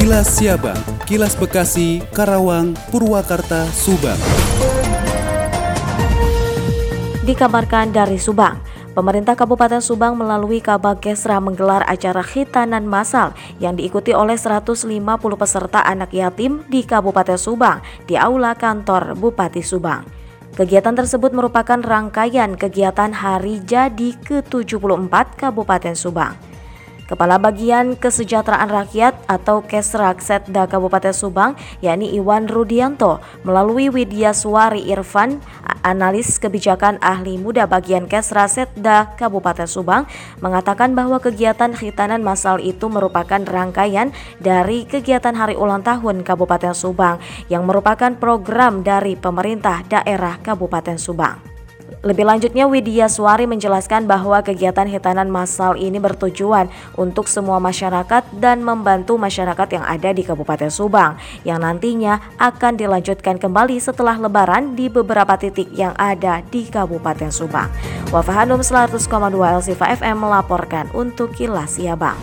Kilas Siabang, Kilas Bekasi, Karawang, Purwakarta, Subang. Dikabarkan dari Subang, Pemerintah Kabupaten Subang melalui Kesra menggelar acara khitanan massal yang diikuti oleh 150 peserta anak yatim di Kabupaten Subang di Aula Kantor Bupati Subang. Kegiatan tersebut merupakan rangkaian kegiatan Hari Jadi ke-74 Kabupaten Subang. Kepala Bagian Kesejahteraan Rakyat atau Kesrak Setda Kabupaten Subang, yakni Iwan Rudianto, melalui Widya Suwari Irfan, analis kebijakan ahli muda bagian Kesra Setda Kabupaten Subang, mengatakan bahwa kegiatan khitanan masal itu merupakan rangkaian dari kegiatan Hari Ulang Tahun Kabupaten Subang yang merupakan program dari pemerintah daerah Kabupaten Subang. Lebih lanjutnya Widya Suari menjelaskan bahwa kegiatan hitanan massal ini bertujuan untuk semua masyarakat dan membantu masyarakat yang ada di Kabupaten Subang yang nantinya akan dilanjutkan kembali setelah lebaran di beberapa titik yang ada di Kabupaten Subang. Wafahanum 100,2 Elsifa FM melaporkan untuk Kilas Siabang.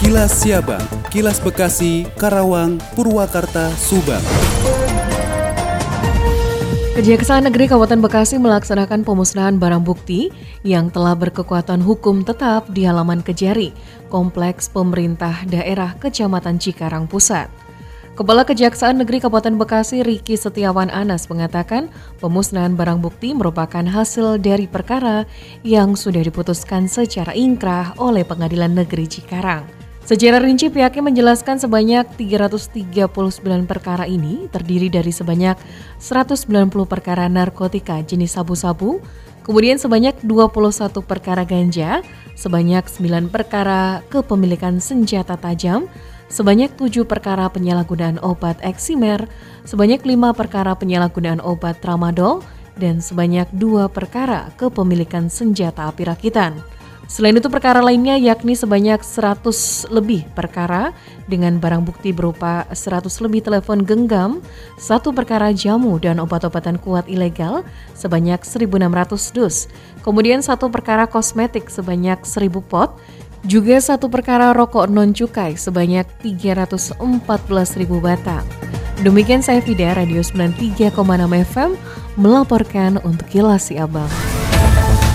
Kilas Siabang, Kilas Bekasi, Karawang, Purwakarta, Subang. Kejaksaan Negeri Kabupaten Bekasi melaksanakan pemusnahan barang bukti yang telah berkekuatan hukum tetap di halaman Kejari, Kompleks Pemerintah Daerah Kecamatan Cikarang Pusat. Kepala Kejaksaan Negeri Kabupaten Bekasi Riki Setiawan Anas mengatakan pemusnahan barang bukti merupakan hasil dari perkara yang sudah diputuskan secara ingkrah oleh Pengadilan Negeri Cikarang. Secara rinci pihaknya menjelaskan sebanyak 339 perkara ini terdiri dari sebanyak 190 perkara narkotika jenis sabu-sabu, kemudian sebanyak 21 perkara ganja, sebanyak 9 perkara kepemilikan senjata tajam, sebanyak 7 perkara penyalahgunaan obat eksimer, sebanyak 5 perkara penyalahgunaan obat tramadol, dan sebanyak 2 perkara kepemilikan senjata api rakitan. Selain itu perkara lainnya yakni sebanyak 100 lebih perkara dengan barang bukti berupa 100 lebih telepon genggam, satu perkara jamu dan obat-obatan kuat ilegal sebanyak 1.600 dus, kemudian satu perkara kosmetik sebanyak 1.000 pot, juga satu perkara rokok non cukai sebanyak 314.000 batang. Demikian saya Fida, Radio 93,6 FM, melaporkan untuk Kilas Si Abang.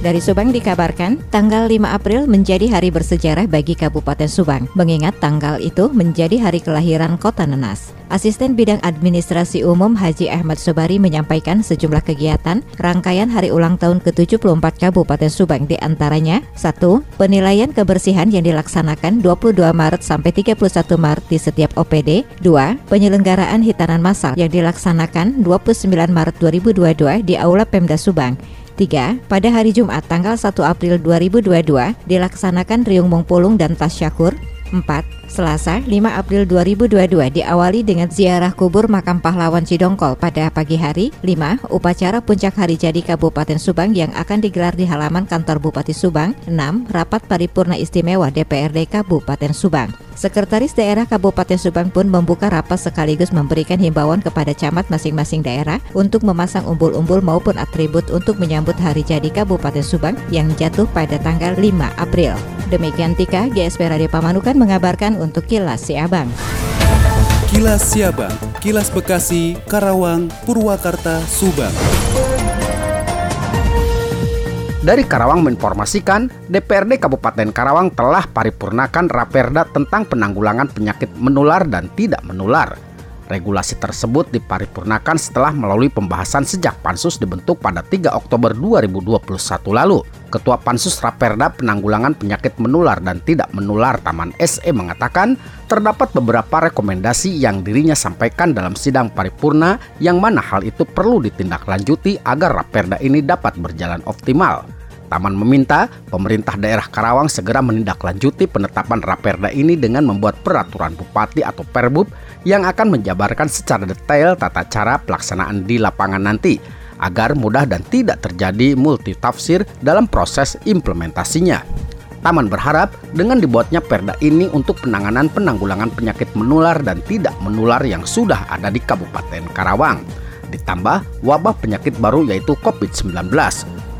Dari Subang dikabarkan, tanggal 5 April menjadi hari bersejarah bagi Kabupaten Subang, mengingat tanggal itu menjadi hari kelahiran Kota Nenas. Asisten Bidang Administrasi Umum Haji Ahmad Sobari menyampaikan sejumlah kegiatan rangkaian hari ulang tahun ke-74 Kabupaten Subang di antaranya 1. Penilaian kebersihan yang dilaksanakan 22 Maret sampai 31 Maret di setiap OPD 2. Penyelenggaraan hitanan massal yang dilaksanakan 29 Maret 2022 di Aula Pemda Subang 3. Pada hari Jumat tanggal 1 April 2022 dilaksanakan Riung Mungpulung dan Tasyakur 4. Selasa 5 April 2022 diawali dengan ziarah kubur makam pahlawan Cidongkol pada pagi hari 5. Upacara puncak hari jadi Kabupaten Subang yang akan digelar di halaman kantor Bupati Subang 6. Rapat paripurna istimewa DPRD Kabupaten Subang Sekretaris Daerah Kabupaten Subang pun membuka rapat sekaligus memberikan himbauan kepada camat masing-masing daerah untuk memasang umbul-umbul maupun atribut untuk menyambut hari jadi Kabupaten Subang yang jatuh pada tanggal 5 April. Demikian Tika, GSP Radio Pamanukan mengabarkan untuk Kilas Siabang. Kilas Siabang, Kilas Bekasi, Karawang, Purwakarta, Subang. Dari Karawang menginformasikan, DPRD Kabupaten Karawang telah paripurnakan Raperda tentang penanggulangan penyakit menular dan tidak menular. Regulasi tersebut diparipurnakan setelah melalui pembahasan sejak Pansus dibentuk pada 3 Oktober 2021 lalu. Ketua Pansus Raperda Penanggulangan Penyakit Menular dan Tidak Menular Taman SE mengatakan terdapat beberapa rekomendasi yang dirinya sampaikan dalam sidang paripurna yang mana hal itu perlu ditindaklanjuti agar Raperda ini dapat berjalan optimal. Taman meminta pemerintah daerah Karawang segera menindaklanjuti penetapan Raperda ini dengan membuat peraturan bupati atau perbub yang akan menjabarkan secara detail tata cara pelaksanaan di lapangan nanti agar mudah dan tidak terjadi multitafsir dalam proses implementasinya. Taman berharap dengan dibuatnya perda ini untuk penanganan penanggulangan penyakit menular dan tidak menular yang sudah ada di Kabupaten Karawang. Ditambah wabah penyakit baru yaitu COVID-19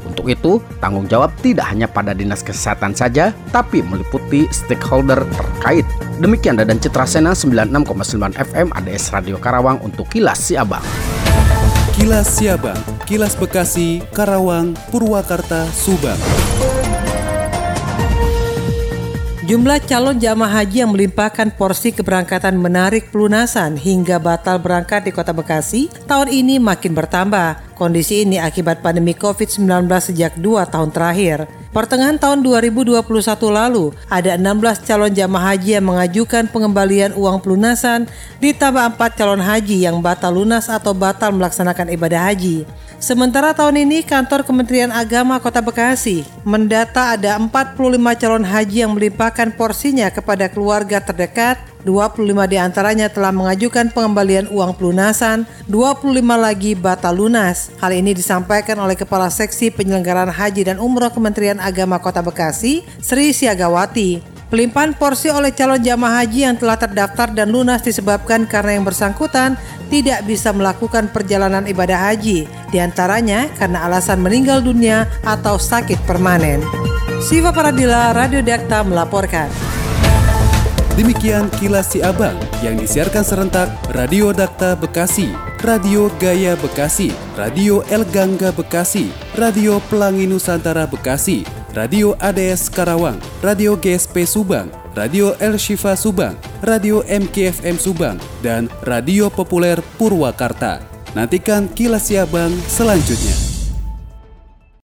Untuk itu, tanggung jawab tidak hanya pada Dinas Kesehatan saja, tapi meliputi stakeholder terkait. Demikian Dadan Citra Sena 96,9 FM ADS Radio Karawang untuk Kilas Siabang. Kilas Siabang, Kilas Bekasi, Karawang, Purwakarta, Subang. Jumlah calon jamaah haji yang melimpahkan porsi keberangkatan menarik pelunasan hingga batal berangkat di Kota Bekasi tahun ini makin bertambah. Kondisi ini akibat pandemi COVID-19 sejak dua tahun terakhir. Pertengahan tahun 2021 lalu, ada 16 calon jamaah haji yang mengajukan pengembalian uang pelunasan, ditambah 4 calon haji yang batal lunas atau batal melaksanakan ibadah haji. Sementara tahun ini kantor Kementerian Agama Kota Bekasi mendata ada 45 calon haji yang melimpahkan porsinya kepada keluarga terdekat 25 di antaranya telah mengajukan pengembalian uang pelunasan, 25 lagi batal lunas. Hal ini disampaikan oleh Kepala Seksi Penyelenggaraan Haji dan Umroh Kementerian Agama Kota Bekasi, Sri Siagawati. Pelimpahan porsi oleh calon jamaah haji yang telah terdaftar dan lunas disebabkan karena yang bersangkutan tidak bisa melakukan perjalanan ibadah haji, di antaranya karena alasan meninggal dunia atau sakit permanen. Siva Paradila, Radio Dakta melaporkan. Demikian kilas si abang yang disiarkan serentak Radio Dakta Bekasi, Radio Gaya Bekasi, Radio El Gangga Bekasi, Radio Pelangi Nusantara Bekasi, Radio ADS Karawang, Radio GSP Subang, Radio El Shifa Subang, Radio MKFM Subang, dan Radio Populer Purwakarta. Nantikan kilas Siabang selanjutnya.